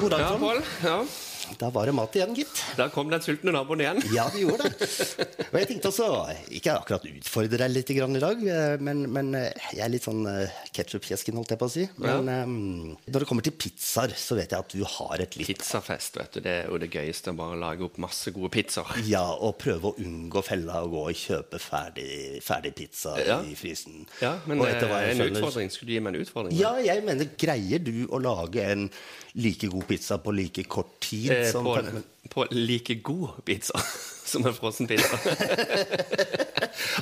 God dag, Ja, Trond. Pål. Ja. Da var det mat igjen, gitt. Da kom den sultne naboen igjen. Ja, det gjorde det. Og jeg tenkte også, ikke akkurat utfordre deg litt grann i dag, eh, men, men eh, jeg er litt sånn ketsjupfjesken, holdt jeg på å si. Men eh, når det kommer til pizzaer, så vet jeg at du har et litt Pizzafest, vet du. Det er jo det gøyeste. Bare lage opp masse gode pizzaer. Ja, og prøve å unngå fella og gå og kjøpe ferdig, ferdig pizza Ja. i frysen. Ja, men eh, jeg en skjønner- utfordring. Skulle du gi meg en utfordring? Ja, jeg mener, greier du å lage en like god pizza på like kort tid Eh, som på, på like god pizza som en frossen pizza.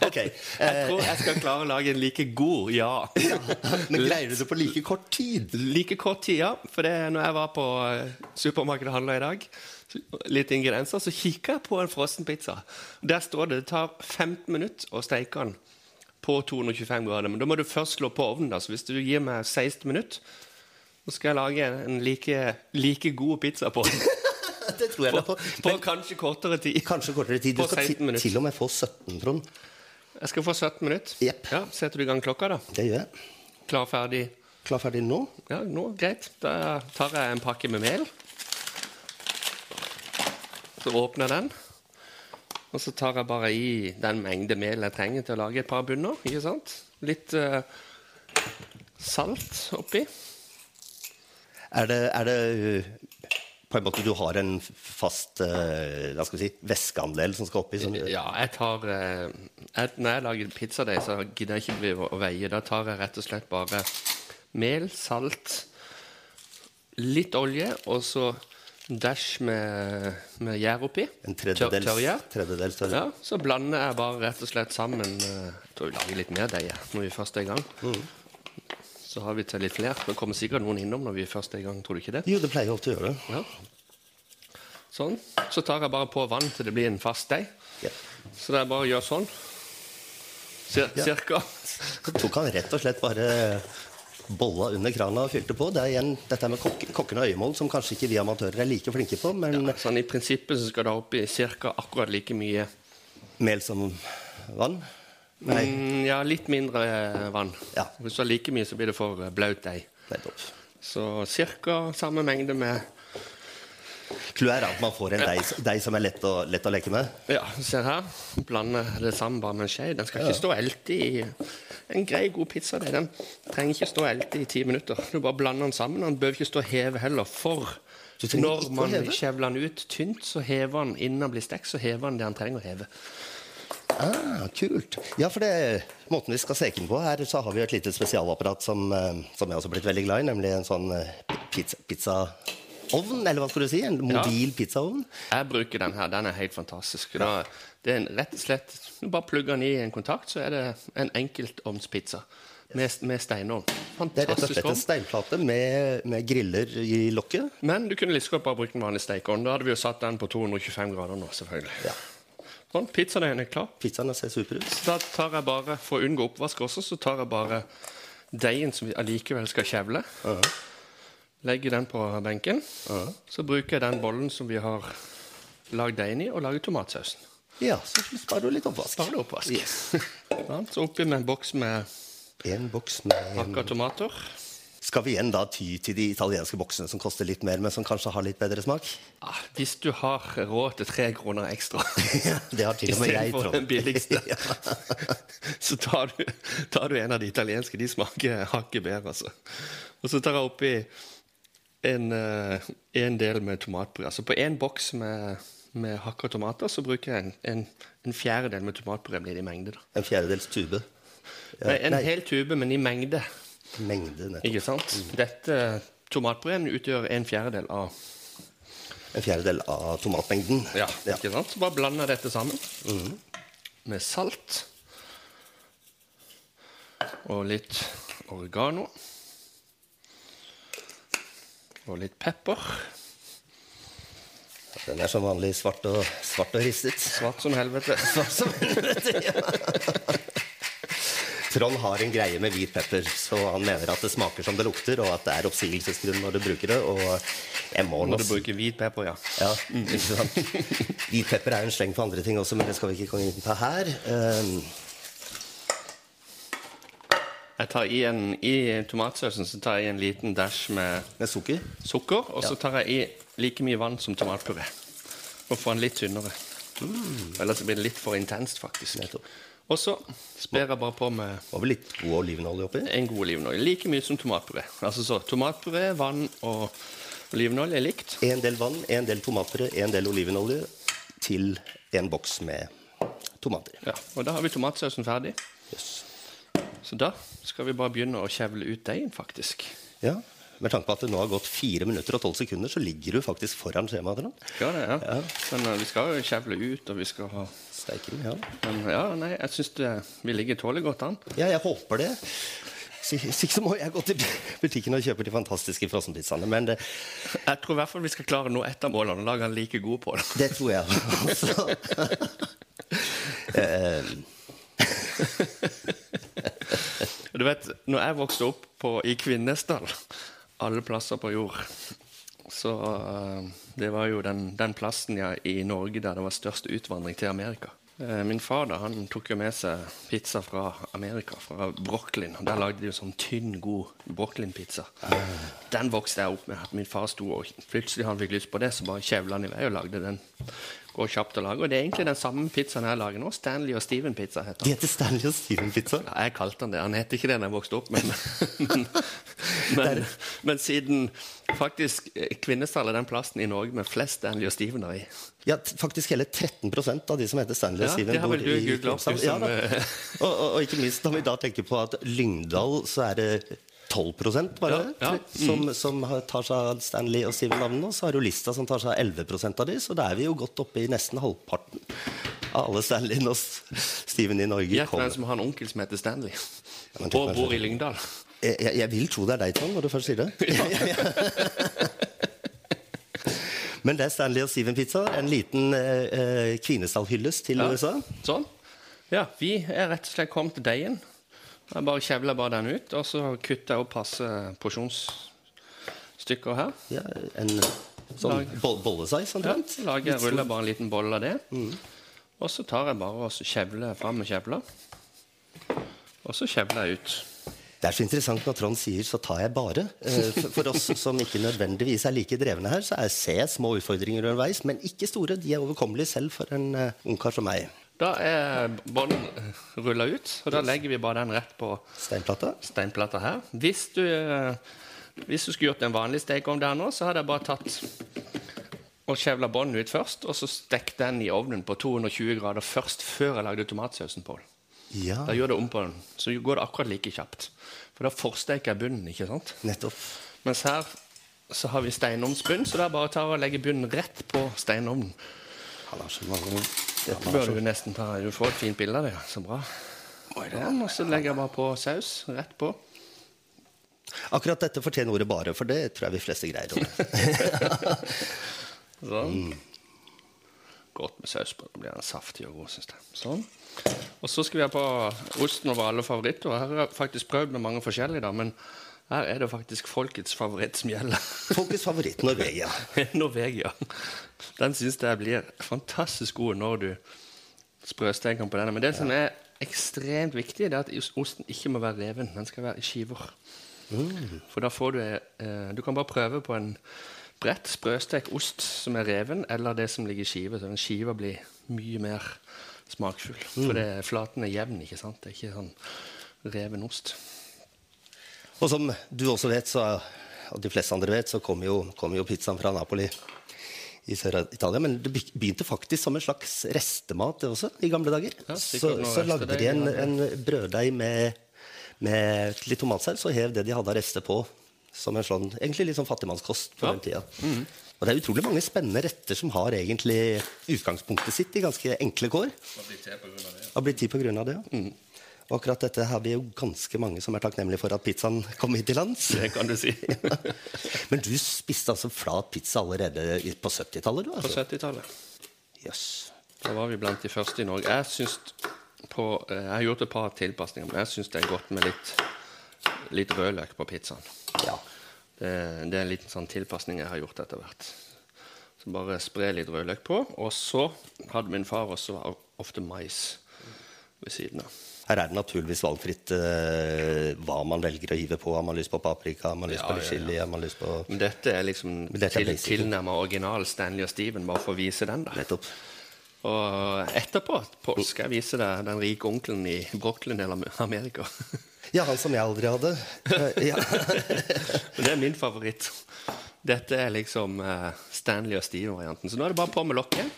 Ok. Jeg tror jeg skal klare å lage en like god, ja. men greier du det på like kort tid? Like kort tid, ja. For det, når jeg var på eh, supermarkedet og handla i dag, litt ingredienser, så kikka jeg på en frossen pizza. Der står det det tar 15 minutter å steike den på 225 grader. Men da må du først slå på ovnen. da, så Hvis du gir meg 16 minutter, så skal jeg lage en like, like god pizza på den. Det tror jeg På, deg på. men, kanskje kortere tid. Kanskje kortere tid. Du På skal 16 til, minutter. til og med få 17, Trond. Jeg skal få 17 minutter. Yep. Ja, Setter du i gang klokka, da? Det gjør jeg. Klar, ferdig? Klar, ferdig nå? Ja, nå, greit. Da tar jeg en pakke med mel. Så åpner jeg den. Og så tar jeg bare i den mengde mel jeg trenger til å lage et par bunner. ikke sant? Litt uh, salt oppi. Er det, er det uh, på en måte du har en fast uh, hva skal vi si, væskeandel som skal oppi? Som, Ja, jeg tar eh, jeg, Når jeg lager pizzadeig, så gidder jeg ikke bli å veie. Da tar jeg rett og slett bare mel, salt, litt olje og så dash med, med gjær oppi. en tredjedels, tørrgjær. tredjedels tørr. Ja, så blander jeg bare rett og slett sammen eh, Jeg tror vi lager litt mer deig når vi først er i gang. Så har vi til litt flere. Det kommer sikkert noen innom når vi først er i gang. Tror du ikke det? Jo, det pleier ofte å gjøre det. Ja. Sånn. Så tar jeg bare på vann til det blir en fast deig. Ja. Så det er bare å gjøre sånn. Cir Ja. Cirka. Så tok han rett og slett bare bolla under krana og fylte på. Det er igjen dette med kok kokken og øyemål, som kanskje ikke vi amatører er like flinke på, men Sånn I prinsippet så skal det oppi ca. akkurat like mye. mel som vann. Nei, Mm, ja, litt mindre eh, vann. Ja. Hvis du har like mye, så blir det for eh, blaut deig. Så ca. samme mengde med Clouet er at man får en deig, deig som er lett å, lett å leke med. Ja, se her. Blande det sammen bare med en skje. Den skal ikke stå elte i En grei, god pizza den trenger ikke stå elte i ti minutter. Du bare blander den sammen. Den bør ikke stå og heve heller. For når man skjevler den ut tynt, så hever den innen den blir stekt, så hever den det han trenger å heve. Ah, kult. Ja, for det, måten vi skal steke den på her, så har vi et lite spesialapparat som, eh, som jeg også har blitt veldig glad i, nemlig en sånn eh, pizza ovn, eller hva skal du si? En mobil pizzaovn. Jeg bruker den her. Den er helt fantastisk. Da, det er en, rett og slett Du bare plugger den i en kontakt, så er det en enkeltovnspizza med, med steinovn. Det er rett og Fantastisk slett en steinplate med, med griller i lokket. Men du kunne like liksom godt bare brukt en vanlig stekeovn. Da hadde vi jo satt den på 225 grader nå, selvfølgelig. Ja. Sånn, Pizzadeigen er klar. Pizzaen ser super ut. Da tar jeg bare, For å unngå oppvask også, så tar jeg bare deigen som vi allikevel skal kjevle. Legger den på benken. Så bruker jeg den bollen som vi har lagd deigen i, og lager tomatsausen. Ja, så sparer du litt oppvask. Sparer du oppvask. Yes. Så oppi med en boks med En boks med hakka tomater. Skal vi igjen da ty til de italienske boksene som koster litt mer, men som kanskje har litt bedre smak? Ja, hvis du har råd til tre kroner ekstra ja, Det har til og med jeg, Trond. den billigste. så tar du, tar du en av de italienske. De smaker hakket bedre, altså. Og så tar jeg oppi en, eh, en del med tomatpuré. Altså på én boks med, med hakka tomater så bruker jeg en, en, en fjerdedel med tomatpuré blir det i mengde. da. En fjerdedels tube. Ja, Nei, en nei, hel tube, men i mengde. Mengde, nettopp. Ikke sant? Dette tomatbreen utgjør en fjerdedel av En fjerdedel av tomatmengden. Ja, ikke sant? Så bare blander dette sammen med salt og litt oregano. Og litt pepper. Den er som vanlig svart og, svart og ristet. Svart som helvete. Trond har en greie med hvit pepper, så han mener at det smaker som det lukter, og at det er oppsigelsesgrunn når du bruker det. Og jeg må Når du bruker hvit pepper, ja. Ja, ikke sant? Hvit pepper er en sleng for andre ting også, men det skal vi ikke komme inn på her. Um, Jeg tar i, en, I tomatsausen så tar jeg en liten dash med Med sukker? sukker, og så tar jeg i like mye vann som tomatpuré. For å få den litt tynnere. Ellers blir det litt for intenst, faktisk. Nettopp. Og så sper jeg bare på med Var vel litt god olivenolje oppi? en god olivenolje. Like mye som tomatpuré. Altså så tomatpuré, vann og olivenolje er likt. En del vann, en del tomatpuré, en del olivenolje til en boks med tomater. Ja, og da har vi tomatsausen ferdig. Yes. Så da skal vi bare begynne å kjevle ut deigen, faktisk. Ja, Med tanke på at det nå har gått 4 minutter og 12 sekunder, så ligger du faktisk foran skjemaet. Ja, det, ja. Men uh, vi skal jo kjevle ut, og vi skal ha Steiken, ja. Men ja, nei, jeg syns vi ligger tålelig godt an. ja, jeg håper det. Hvis ikke så må jeg gå til butikken og kjøpe de fantastiske frossenpizzaene. Men det, Jeg tror i hvert fall vi skal klare nå ett av målene, og lage den like god på det. det tror jeg også. Du vet, når jeg vokste opp på, i Kvinesdal, alle plasser på jord Så uh, det var jo den, den plassen ja, i Norge der det var størst utvandring til Amerika. Uh, Min far da, han tok jo med seg pizza fra Amerika, fra Brooklyn. og Der lagde de jo sånn tynn, god Brooklyn-pizza. Den vokste jeg opp med. Min far sto og plutselig han fikk lyst på det, så bare kjevla han i vei og lagde den. Går kjapt å lage. Og det er egentlig den samme pizzaen jeg lager nå. Stanley og Steven-pizza heter de den. heter Stanley og Steven-pizza. Ja, jeg kalte han det. Han het ikke det da jeg vokste opp, men, men, men, men siden faktisk eh, Kvinesdal er den plassen i Norge med flest Stanley og Stevener i. Ja, faktisk hele 13% av de som heter Stanley Ja, Steven, det bor i Kvinesdal. Ja, eh, og, og, og ikke minst når vi da tenker på at Lyngdal så er det 12 bare Ja, ja. Som, som tar seg av Stanley og Steven-navnene. Og så har du Lista som tar seg av 11% av de, så da er vi jo godt oppe i nesten halvparten av alle Stanley og Steven i Norge. Gjett hvem som har en onkel som heter Stanley, men og bor i Lyngdal. Jeg, jeg, jeg vil tro det er deg, Tom, når du først sier det. Men det er Stanley og Steven-pizza. En liten eh, eh, Kvinesdal-hyllest til Ja. USA. Sånn. Ja, vi er rett og slett kommet til deigen. Jeg bare kjevler bare den ut, og så kutter jeg opp passe porsjonsstykker her. Ja, en sånn Lag. bo bollesize, Ja, omtrent. så lager jeg, ruller bare en liten bolle av det. Og så tar jeg bare og kjevler fram med kjevler. Og så kjevler jeg ut. Det er så interessant når Trond sier 'så tar jeg bare'. Eh, For, oss som ikke nødvendigvis er like drevne her, så er jeg små utfordringer underveis, men ikke store. De er overkommelige selv for en uh, ungkar som meg. Da er bånden rulla ut, og da legger vi bare den rett på Steinplata. steinplata her. Hvis du, eh, hvis du skulle gjort en vanlig stekeovn der nå, så hadde jeg bare tatt og kjevla bånden ut først, og så stekt den i ovnen på 220 grader først, før jeg lagde tomatsausen på. Ja, Da gjør det om på den, så går det akkurat like kjapt. For da forsteker jeg bunnen, ikke sant? nettopp. Mens her så har vi steinovnsbunn, så er bare tar jeg og legger bunnen rett på steinovnen. Han har så mange Dette bør du nesten ta. Du får et fint bilde av det. ja. Så bra. Sånn, og så legger jeg bare på saus rett på. Akkurat dette fortjener ordet 'bare', for det tror jeg vi fleste greier. Sånn. Godt med saus på. Da blir den saftig og god, Synes jeg. Sånn. Og så skal vi ha på osten over alle favoritter. Her har jeg faktisk prøvd med mange forskjellige, da, men her er det faktisk folkets favoritt som gjelder. Folkets favoritt, Norvegia. Norvegia. Den syns jeg blir fantastisk god når du sprøsteker på denne. Men det som er ekstremt viktig, det er at osten ikke må være reven. Den skal være i skiver. For da får du eh, Du kan bare prøve på en bredt sprøstekt ost som er reven, eller det som ligger i skive. Så den skiva blir mye mer smakfull. For det, flaten er jevn, ikke sant? Det er ikke sånn reven ost. Og som du også vet, så, og de fleste andre vet, så kom jo, kom jo pizzaen fra Napoli i Sør-Italia. Men det begynte faktisk som en slags restemat også, i gamle dager. Ja, så, så lagde de en, en brøddeig med, med litt tomatsaus og hev det de hadde av rester på. Som en sånn, egentlig litt sånn fattigmannskost på Ja. den tida. Og det er utrolig mange spennende retter som har egentlig utgangspunktet sitt i ganske enkle kår. Har blitt til på grunn av det, ja. Og akkurat dette har vi jo ganske mange som er takknemlige for at pizzaen kom hit til lands. Det kan du si. Men du spiste altså flat pizza allerede på 70-tallet? du, På altså? 70-tallet. Jøss. Da var vi blant de første i Norge. Jeg, syns på, eh, jeg har gjort et par tilpasninger, men jeg syns det er godt med litt, litt rødløk på pizzaen. Ja. Det, det er en liten sånn tilpasning jeg har gjort etter hvert. Så bare spre litt rødløk på. Og så hadde min far også ofte mais. Ved siden av. Her er det naturligvis valgfritt eh, hva man velger å hive på. Har man lyst på paprika, har man lyst Ja, på litt ja, ja. chili, har man lyst på Men dette er liksom dette er til, tilnærmet original Stanley og Steven, bare for å vise den. da. Nettopp. Og etterpå på, skal jeg vise deg den rike onkelen i Brooklyn eller Amerika. Ja, han som jeg aldri hadde. Ja. Det er min favoritt. Dette er liksom eh, Stanley og Steven-varianten. Så nå er det bare på med lokket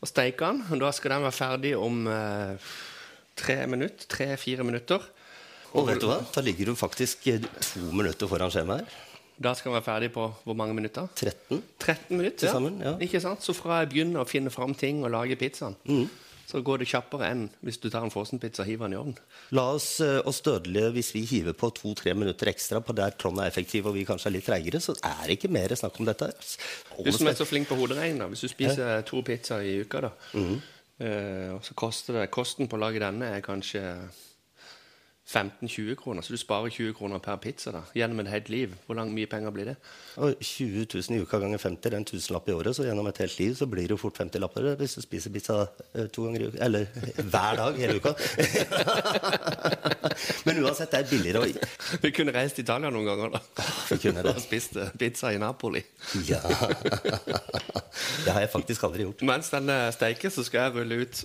og steike den. Da skal den være ferdig om eh, tre minutter. Tre-fire minutter. Og vet du hva? Da ligger du faktisk to minutter foran skjemaet her. Da skal vi være ferdig på hvor mange minutter? 13. 13 minutter. ja. sammen, ja. Ikke sant? Så fra jeg begynner å finne fram ting og lage pizzaen, Mm. så går det kjappere enn hvis du tar en frossenpizza og hiver den i ovnen. La oss, eh, oss dødelige, hvis vi hiver på to-tre minutter ekstra på der Trond er effektiv og vi kanskje er litt treigere, så er det ikke mer snakk om dette. Du som er så flink på hoderegning. Hvis du spiser to pizzaer i uka, da, Mm. Eh, og så koster det Kosten på å lage denne er kanskje 15-20 kroner, så du sparer 20 kroner per pizza da, gjennom et helt liv. Hvor lang, mye penger blir det? Og 20 000 i uka ganger 50, det er en tusenlapp i året, så gjennom et helt liv så blir det jo fort 50 lapper hvis du spiser pizza eh, to ganger i uka. Eller hver dag hele uka. Men uansett, det er billigere å Vi kunne reist til Italia noen ganger da. Vi kunne det. og spist eh, pizza i Napoli. Ja. Det har jeg faktisk aldri gjort. Mens den eh, steiker, så skal jeg rulle ut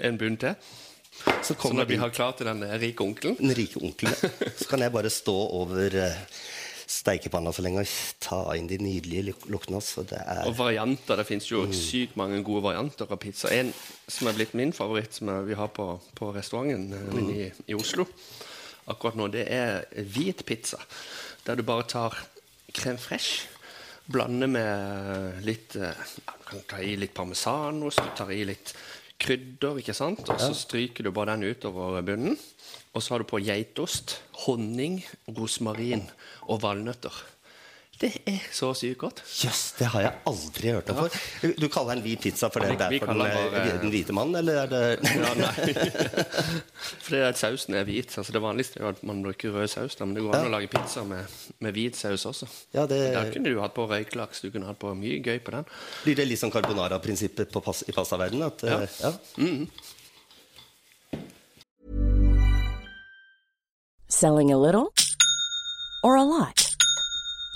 en bunn til. Så Så kommer når vi har klart til den eh, rike onkelen den rike onkelen. Så kan jeg bare stå over eh, steikepanna så lenge og ta inn de nydelige luktene. Så det Og varianter. Det fins jo sykt mange gode varianter av pizza. En som er blitt min favoritt, som vi har på, på restauranten mm. i, i Oslo akkurat nå, det er hvit pizza. Der du bare tar crème fresh, blander med litt eh, ja, Du kan ta i litt parmesanost, du tar i litt krydder, ikke sant? Og så stryker du bare den utover bunnen. Og så har du på geitost, honning, rosmarin og valnøtter. Det er så sykt godt. Jøss, det har jeg aldri hørt om før. Du kaller den hvit pizza for det er for den, bare- eh, den hvite mannen, eller er det Ja, nei. Fordi at sausen er hvit. Altså det vanligste er jo at man bruker rød saus, men det går an å lage pizza med, med hvit saus også. Ja, det Der kunne du hatt på røyklaks, du kunne hatt på mye gøy på den. Blir det litt sånn carbonara-prinsippet pas i pastaverdenen? Ja. ja. Ja. ja. Selling a little or a lot?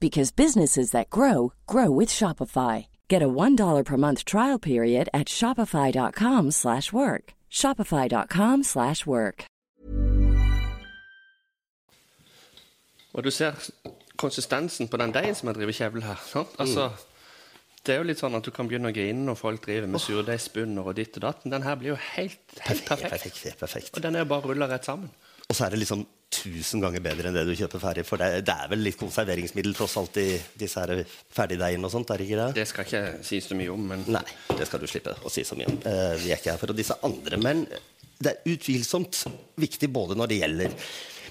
because businesses that grow grow with Shopify. Get a $1 per month trial period at shopify.com slash work. shopify.com slash work. Og du ser konsistensen på den deigen som jeg driver kjevl her. Sant? Altså, Det er jo litt sånn at du kan begynne å grine når folk driver med surdeigsbunner og ditt og datt. men Den her blir jo helt, helt perfekt. Perfekt, perfekt, perfekt. Og den er jo bare rulla rett sammen. Og så er det liksom tusen ganger bedre enn det du kjøper ferdig. For det, det er vel litt konserveringsmiddel tross alt i disse her ferdigdeigene og sånt, er det ikke det? Det skal ikke sies si så mye om, men Nei, det skal du slippe å si så mye om. Eh, vi er ikke her for å disse andre. Men det er utvilsomt viktig både når det gjelder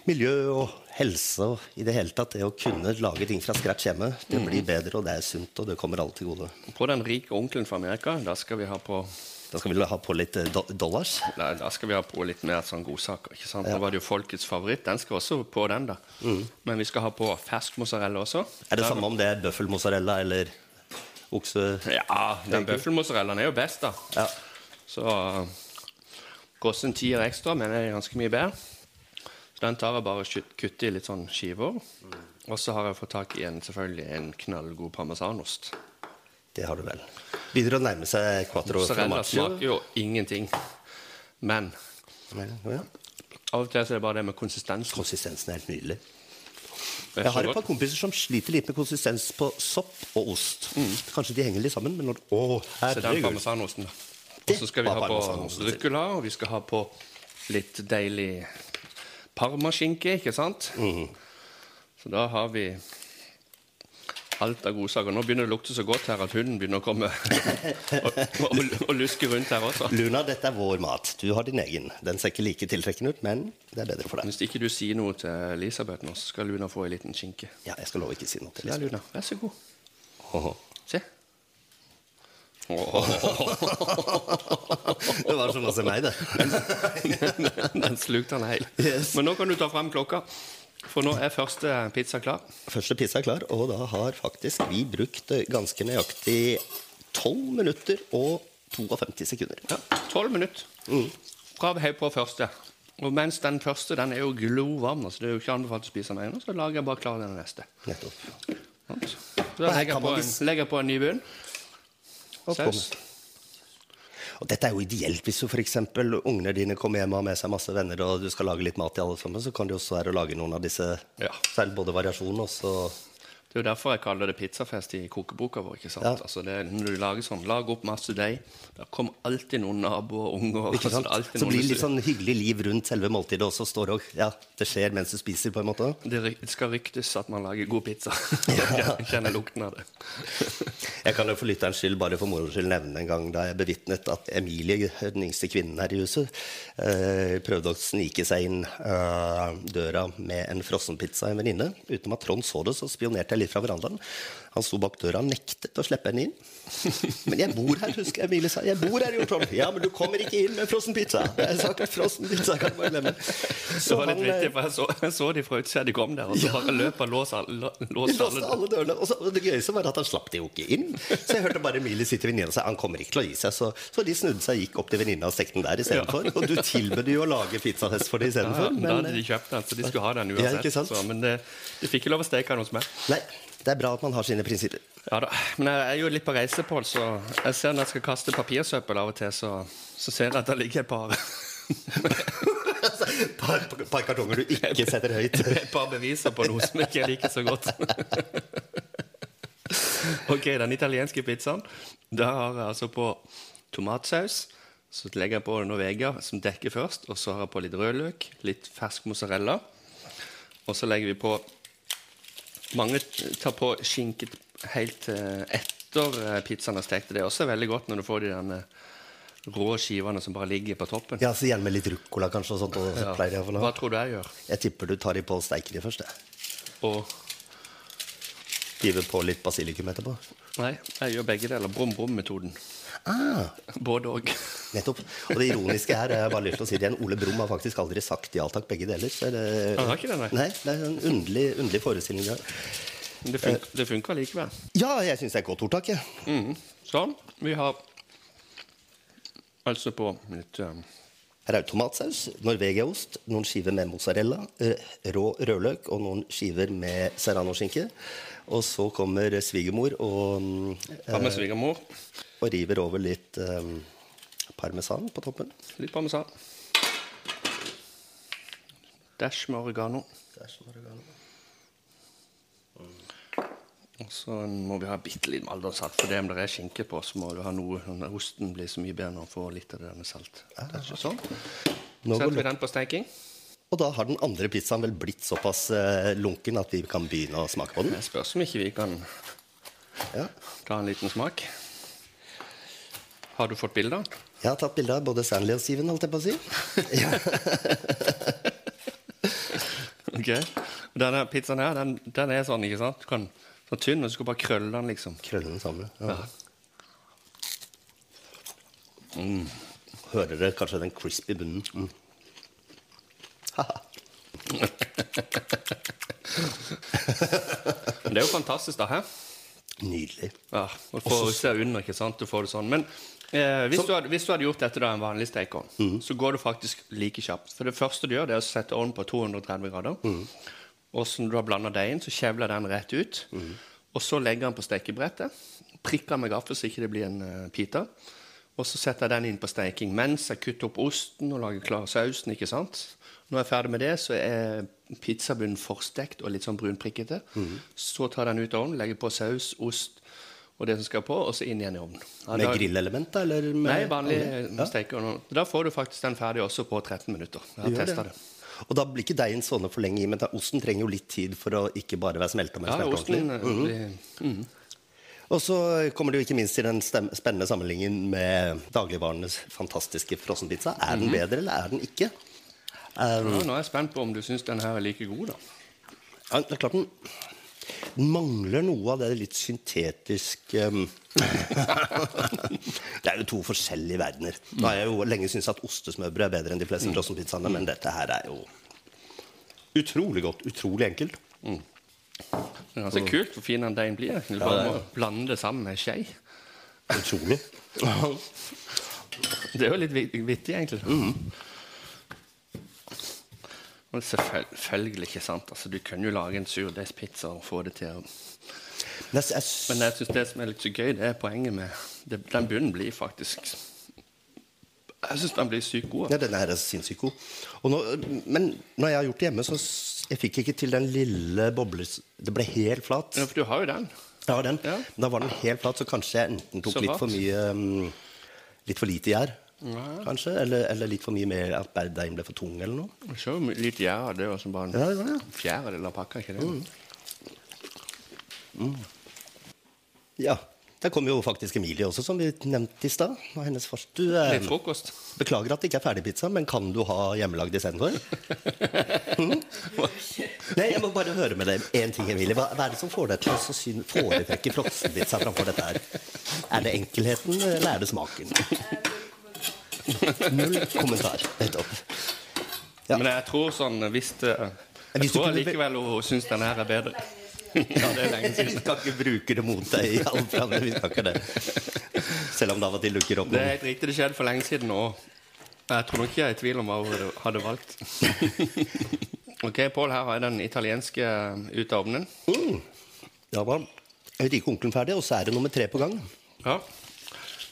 miljø og helse og i det hele tatt det å kunne lage ting fra scratch hjemme. Det blir bedre, og det er sunt, og det kommer alle til gode. på den rike onkelen fra Amerika, da skal vi ha på Da skal vi ha på litt eh, do dollars. Nei, da skal vi ha på litt mer sånn godsaker. ikke sant? Da var det jo folkets favoritt. Den skal også på den, da. Men vi skal ha på fersk mozzarella også. Er det Der- samme om det er bøffelmozzarella eller okse... Ja, den bøffelmozzarellaen er jo best, da. Ja. Så uh, koster en tier ekstra, men er ganske mye bedre. Så den tar jeg bare og kutter i litt sånn skiver. Og så har jeg fått tak i en, selvfølgelig en knallgod parmesanost. Det har du vel. Begynner å nærme seg quatro Mozzarella smaker jo ingenting. Men ja. av og til så er det bare det med konsistensen. Konsistensen er helt nydelig. Jeg har et par kompiser som sliter litt med konsistens på sopp og ost. Kanskje de henger litt sammen, men når Å, herregud. Og så skal vi ha på ruccola, og vi skal ha på litt deilig parmaskinke, ikke sant? Mm. Så da har vi alt av godsaker. Nå begynner det å lukte så godt her at hunden begynner å komme og, og, og luske rundt her også. Luna, dette er vår mat. Du har din egen. Den ser ikke like tiltrekkende ut, men det er bedre for deg. Hvis ikke du sier noe til Elisabeth nå, så skal Luna få en liten skinke. Ja, jeg skal love ikke si noe til Elisabeth. Ja. Luna, vær så god. Se. Det var som å se meg, det. Den slukte han heil. Yes. Men nå kan du ta frem klokka, for nå er første pizza klar. Første pizza er klar, og da har faktisk vi brukt ganske nøyaktig 12 minutter og 52 sekunder. Ja, 12 minutter fra vi heiv på første. Og mens den første den er jo glovarm, så det er jo ikke anbefalt å spise den ene, så lager jeg bare klar den neste. Nettopp. Så da legger jeg på en, legger på en ny bunn. Saus. Og dette er jo ideelt hvis du f.eks. ungene dine kommer hjem og har med seg masse venner, og du skal lage litt mat til alle sammen, så kan det jo også være å lage noen av disse Ja. Både variasjon og så Det er jo derfor jeg kaller det pizzafest i kokeboka vår. ikke sant? Ja. Altså det, når du lager sånn, Lag opp masse deig. Der kommer alltid noen naboer og unger. Ikke sant? altså, Så blir det litt sånn hyggelig liv rundt selve måltidet, og så står òg Ja, det skjer mens du spiser, på en måte. det det skal ryktes at man lager god pizza. Jeg kjenner lukten av det. Jeg kan jo for lytterens skyld bare for moro skyld nevne en gang da jeg bevitnet at Emilie, den yngste kvinnen her i huset, øh, prøvde å snike seg inn øh, døra med en frossenpizza en venninne. Uten at Trond så det, så spionerte jeg litt fra verandaen. Han sto bak døra og nektet å slippe henne inn. Men jeg bor her, husker jeg Emilie sa. Jeg bor her, jo, Trond. Ja, men du kommer ikke inn med frossenpizza. Jeg har sagt frossenpizza, kan du bare glemme. Det var litt han, eh, vittig, for jeg så, jeg så de fra utsida de kom der, og så bare løp og låste alle, alle dørene. Og, så, og det gøyeste var at han slapp de jo ikke inn. Så jeg hørte bare Emilie sitte til venninna si han kommer ikke til å gi seg. Så, så de snudde seg og gikk opp til venninna og stekte den der istedenfor. Og du tilbød jo å lage pizzafest for dem Ja, ja, da hadde de kjøpt den, så de skulle ha den Ja, uansett. sant? så, men det, de fikk ikke lov å steke den hos meg. Nei, det er bra at man har sine prinsipper. Ja da, Men jeg er jo litt på reise, Pål, så jeg ser når jeg skal kaste papirsøppel av og til, så, så ser jeg at det ligger et par par, par kartonger du ikke setter høyt. et par beviser på noe som ikke jeg liker så godt. ok, den italienske pizzaen. Da har jeg altså på tomatsaus. Så legger jeg på noen veger som dekker først. Og så har jeg på litt rødløk, litt fersk mozzarella. Og så legger vi på Mange tar på skinke helt eh, etter eh, pizzaen er stekt. Det er også veldig godt når du får de denne rå skivene som bare ligger på toppen. Ja, så Gjerne med litt ruccola kanskje. og sånt, og så pleier jeg å få Hva tror du jeg gjør? Jeg tipper du tar de på og steiker de først. jeg. Og Hiver på litt basilikum etterpå. Nei, jeg gjør begge deler. Brum-brum-metoden. Ah, Både og. nettopp. Og det ironiske her, jeg har bare lyst til å si det igjen, Ole Brumm har faktisk aldri sagt ja takk, begge deler. Så er det, Han har ikke det, nei. Nei, det er en underlig, underlig forestilling. Men det, fun det funker likevel. Ja, jeg syns det er et godt ordtak. Ja. Mm. Sånn. Vi har altså på litt um, Her er det tomatsaus, norvegiaost, noen skiver med mozzarella, eh, rå rødløk og noen skiver med serranoskinke. Og så kommer svigermor og, mm, Hva med svigermor? Og river over litt eh, parmesan på toppen. Litt parmesan. Dash med oregano. Og så må vi ha bitte litt maldonsalt, for det om det er skinke på, så må du ha noe når Osten blir så mye bedre når du får litt av det med salt. Dash og sånn. Nå Setter vi den på steiking. Og da har den andre pizzaen vel blitt såpass eh, lunken at vi kan begynne å smake på den. Det spørs om ikke vi kan Ja. ta en liten smak. Har du fått bilder? Jeg har tatt bilde av både Stanley og Steven, holdt jeg på å si. Ok. Denne pizzaen her, den, den er sånn, ikke sant? Du kan, sånn tynn, og du skal bare krølle den, liksom. Krølle den sammen. Ja. Ja. Hører dere kanskje den crispy bunnen? Mm. Det er jo fantastisk, da. Hæ? Nydelig. Ja, og får se under, ikke sant? Du får det sånn. Men eh, hvis, du hadde, hvis du hadde gjort dette da en vanlig stekeovn, så går det faktisk like kjapt. For det første du gjør, det er å sette ovnen på 230 grader. Og så når du har blanda deigen, så kjevler den rett ut. Og så legger den på stekebrettet. Prikker med gaffel så ikke det blir en uh, pita. Og så setter jeg den inn på steking mens jeg kutter opp osten og lager klar sausen. ikke sant? Når jeg er ferdig med det, så er pizzabunnen forstekt og litt sånn brunprikkete. Så tar jeg den ut av ovnen, legger på saus, ost og det som skal på, og så inn igjen i ovnen. Ja, Med grillelementer, grillelement, da? Eller med Nei, vanlig Ja. stekeovn. Da får du faktisk den ferdig også på 13 minutter. Jeg har testa det. det. Og da blir ikke deigen sånne for lenge i, men da, osten trenger jo litt tid for å ikke bare være smelta, men Ja, osten eh, blir mm. Og så kommer det jo ikke minst til den spennende sammenligningen med dagligvarenes fantastiske frossenpizza. Er Mhm. den bedre, eller er den ikke? Um, ja, Nå er jeg spent på om du syns den her er like god, da. Ja, det er klart den mangler noe av det litt syntetiske um, Det er jo to forskjellige verdener. Nå har jeg jo lenge syntes at ostesmørbrød er bedre enn de fleste frossenpizzaene, men dette her er jo utrolig godt. Utrolig enkelt. Det er ganske kult hvor fin den deigen blir. Du bare må blande det sammen med skje. Utrolig. Det er jo litt vittig, egentlig. Og selvfølgelig ikke sant. Altså, du kan jo lage en surdeigspizza og få det til å Men jeg, syns det som er litt så gøy, det er poenget med det, Den bunnen blir faktisk Jeg syns den blir sykt god. ja, den er sinnssykt god. Nå, men når jeg har gjort det hjemme, så jeg fikk ikke til den lille bobles... Det ble helt flat. Ja, for du har jo den. Jeg har den. Ja. Men Da var den helt flat, så kanskje jeg enten tok litt for mye um, Litt for lite gjær, kanskje. Eller, eller litt for mye mer at deigen ble for tung, eller noe. Jeg så jo litt gjær av det, og så bare en Ja, ja, ja. fjerdedel av pakka. ikke det? Ja. Der kom jo faktisk Emilie også, som vi nevnte i stad. Og hennes fars- Du, eh, Litt frokost. beklager at det ikke er ferdigpizza, men kan du ha hjemmelagd istedenfor? Mm? Nei, jeg må bare høre med deg én ting, Emilie. Hva, hva er det som får deg til å foretrekke frossenpizza framfor dette her? Er det enkelheten, eller er det smaken? Null kommentar. Nettopp. Ja. Men jeg tror sånn hvis Jeg hvis tror likevel hun syns den her er bedre. ja, det er lenge Vi siden. skal ikke bruke det mot deg i all framtid. Vi skal ikke det. Selv om det av og til lukker opp Det er helt riktig, det skjedde for lenge siden òg. Jeg tror nok ikke jeg er i tvil om hva hun hadde valgt. ok, Pål, her har jeg den italienske ut av ovnen. mm. Ja, var rike onkelen ferdig, og så er det nummer tre på gang. Ja.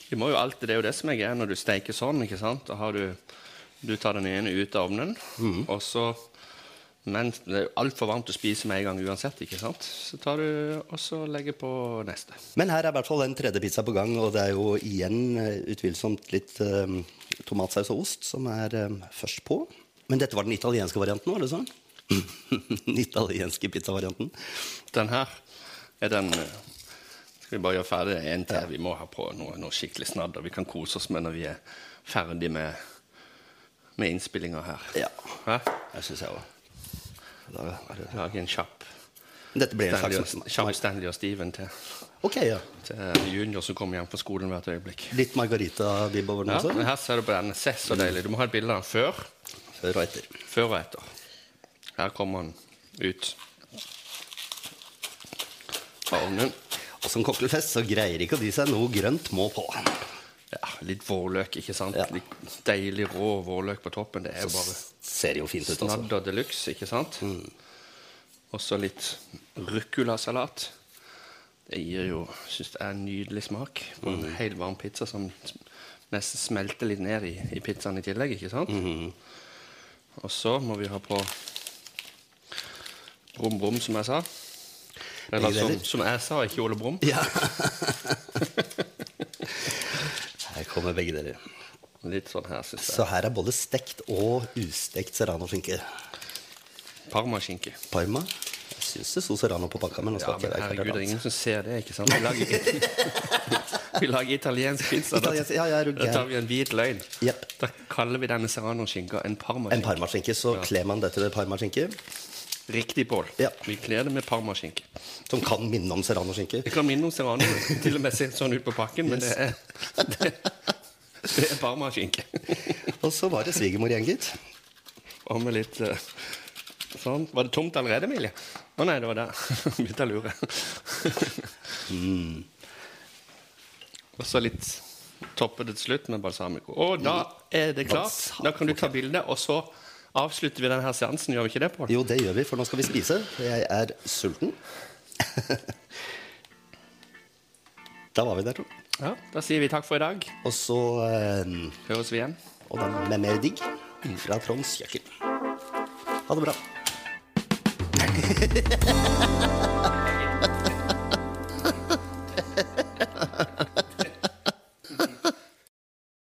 Vi må jo alltid, Det er jo det som er greia når du steker sånn. ikke sant? Da har du, du tar den ene ut av ovnen, og så Men det er jo altfor varmt å spise med en gang uansett. ikke sant? Så tar du og så legger på neste. Men her er i hvert fall en tredje pizza på gang, og det er jo igjen eh, utvilsomt litt eh, tomatsaus og ost som er eh, først på. Men dette var den italienske varianten, var det sånn? den italienske pizzavarianten. Den her er den Skal vi bare gjøre ferdig en til? Vi må ha på noe, noe skikkelig snadder vi kan kose oss med når vi er ferdig med, med innspillinga her. Ja, Hæ? det syns jeg òg. Lage en kjapp Dette blir en slags kjapp Stanley og Steven til, okay, ja. til junior som kommer hjem fra skolen hvert øyeblikk. Litt Margarita-vibb over den Ja, også. men her ser du på denne. Se så deilig. Du må ha et bilde av den før, Før og etter. før og etter. Her kommer den ut av ovnen. Og som kokkelfest så greier ikke å dy seg. Noe grønt må på. Ja, litt vårløk, ikke sant? Ja. Litt deilig rå vårløk på toppen. Det er jo bare Ser jo fint ut, altså. snadder de luxe, ikke sant? Og så litt ruccolasalat. Det gir jo synes det er en nydelig smak på en helt varm pizza som nesten smelter litt ned i, i pizzaen i tillegg, ikke sant? Og så må vi ha på brum brum, som jeg sa. Eller som, som jeg sa, ikke Ole Brumm. Ja. Her kommer begge deler. Litt sånn her, syns jeg. Så her er både stekt og ustekt serranoskinke. Parmaskinke. Parma. Jeg syns det sto serrano på pakka, men Ja, men herregud, det er ingen som ser det, ikke sant? Vi lager, vi lager italiensk pizza. Italiensk- ja, ja, da tar vi en hvit løgn. Yep. Da kaller vi denne serranoskinka en En parmaskinke. Så så kler man dette med parmaskinke, Riktig, Pål. Ja. Vi kler det med parmaskinke. som kan minne om serranoskinke. Det kan minne om serrano. Til og med ser sånn ut på pakken, men det er, det, det er parmaskinke. Og så var det svigermor igjen, gitt. Og med litt eh, sånn. Var det tomt allerede, Emilie? Å nei, det var der. Begynte å lure. Mm. Og så litt toppe til slutt med balsamico. Og da er det klart. Da kan du ta bilde, og så avslutter vi denne seansen. Gjør vi ikke det, Pål? Jo, det gjør vi, for nå skal vi spise. Jeg er sulten. da var vi der, tror jeg. Ja, da sier vi takk for i dag. Og så eh, Høres vi igjen. Og den med mer digg fra Tronds kjøkken. Ha det bra.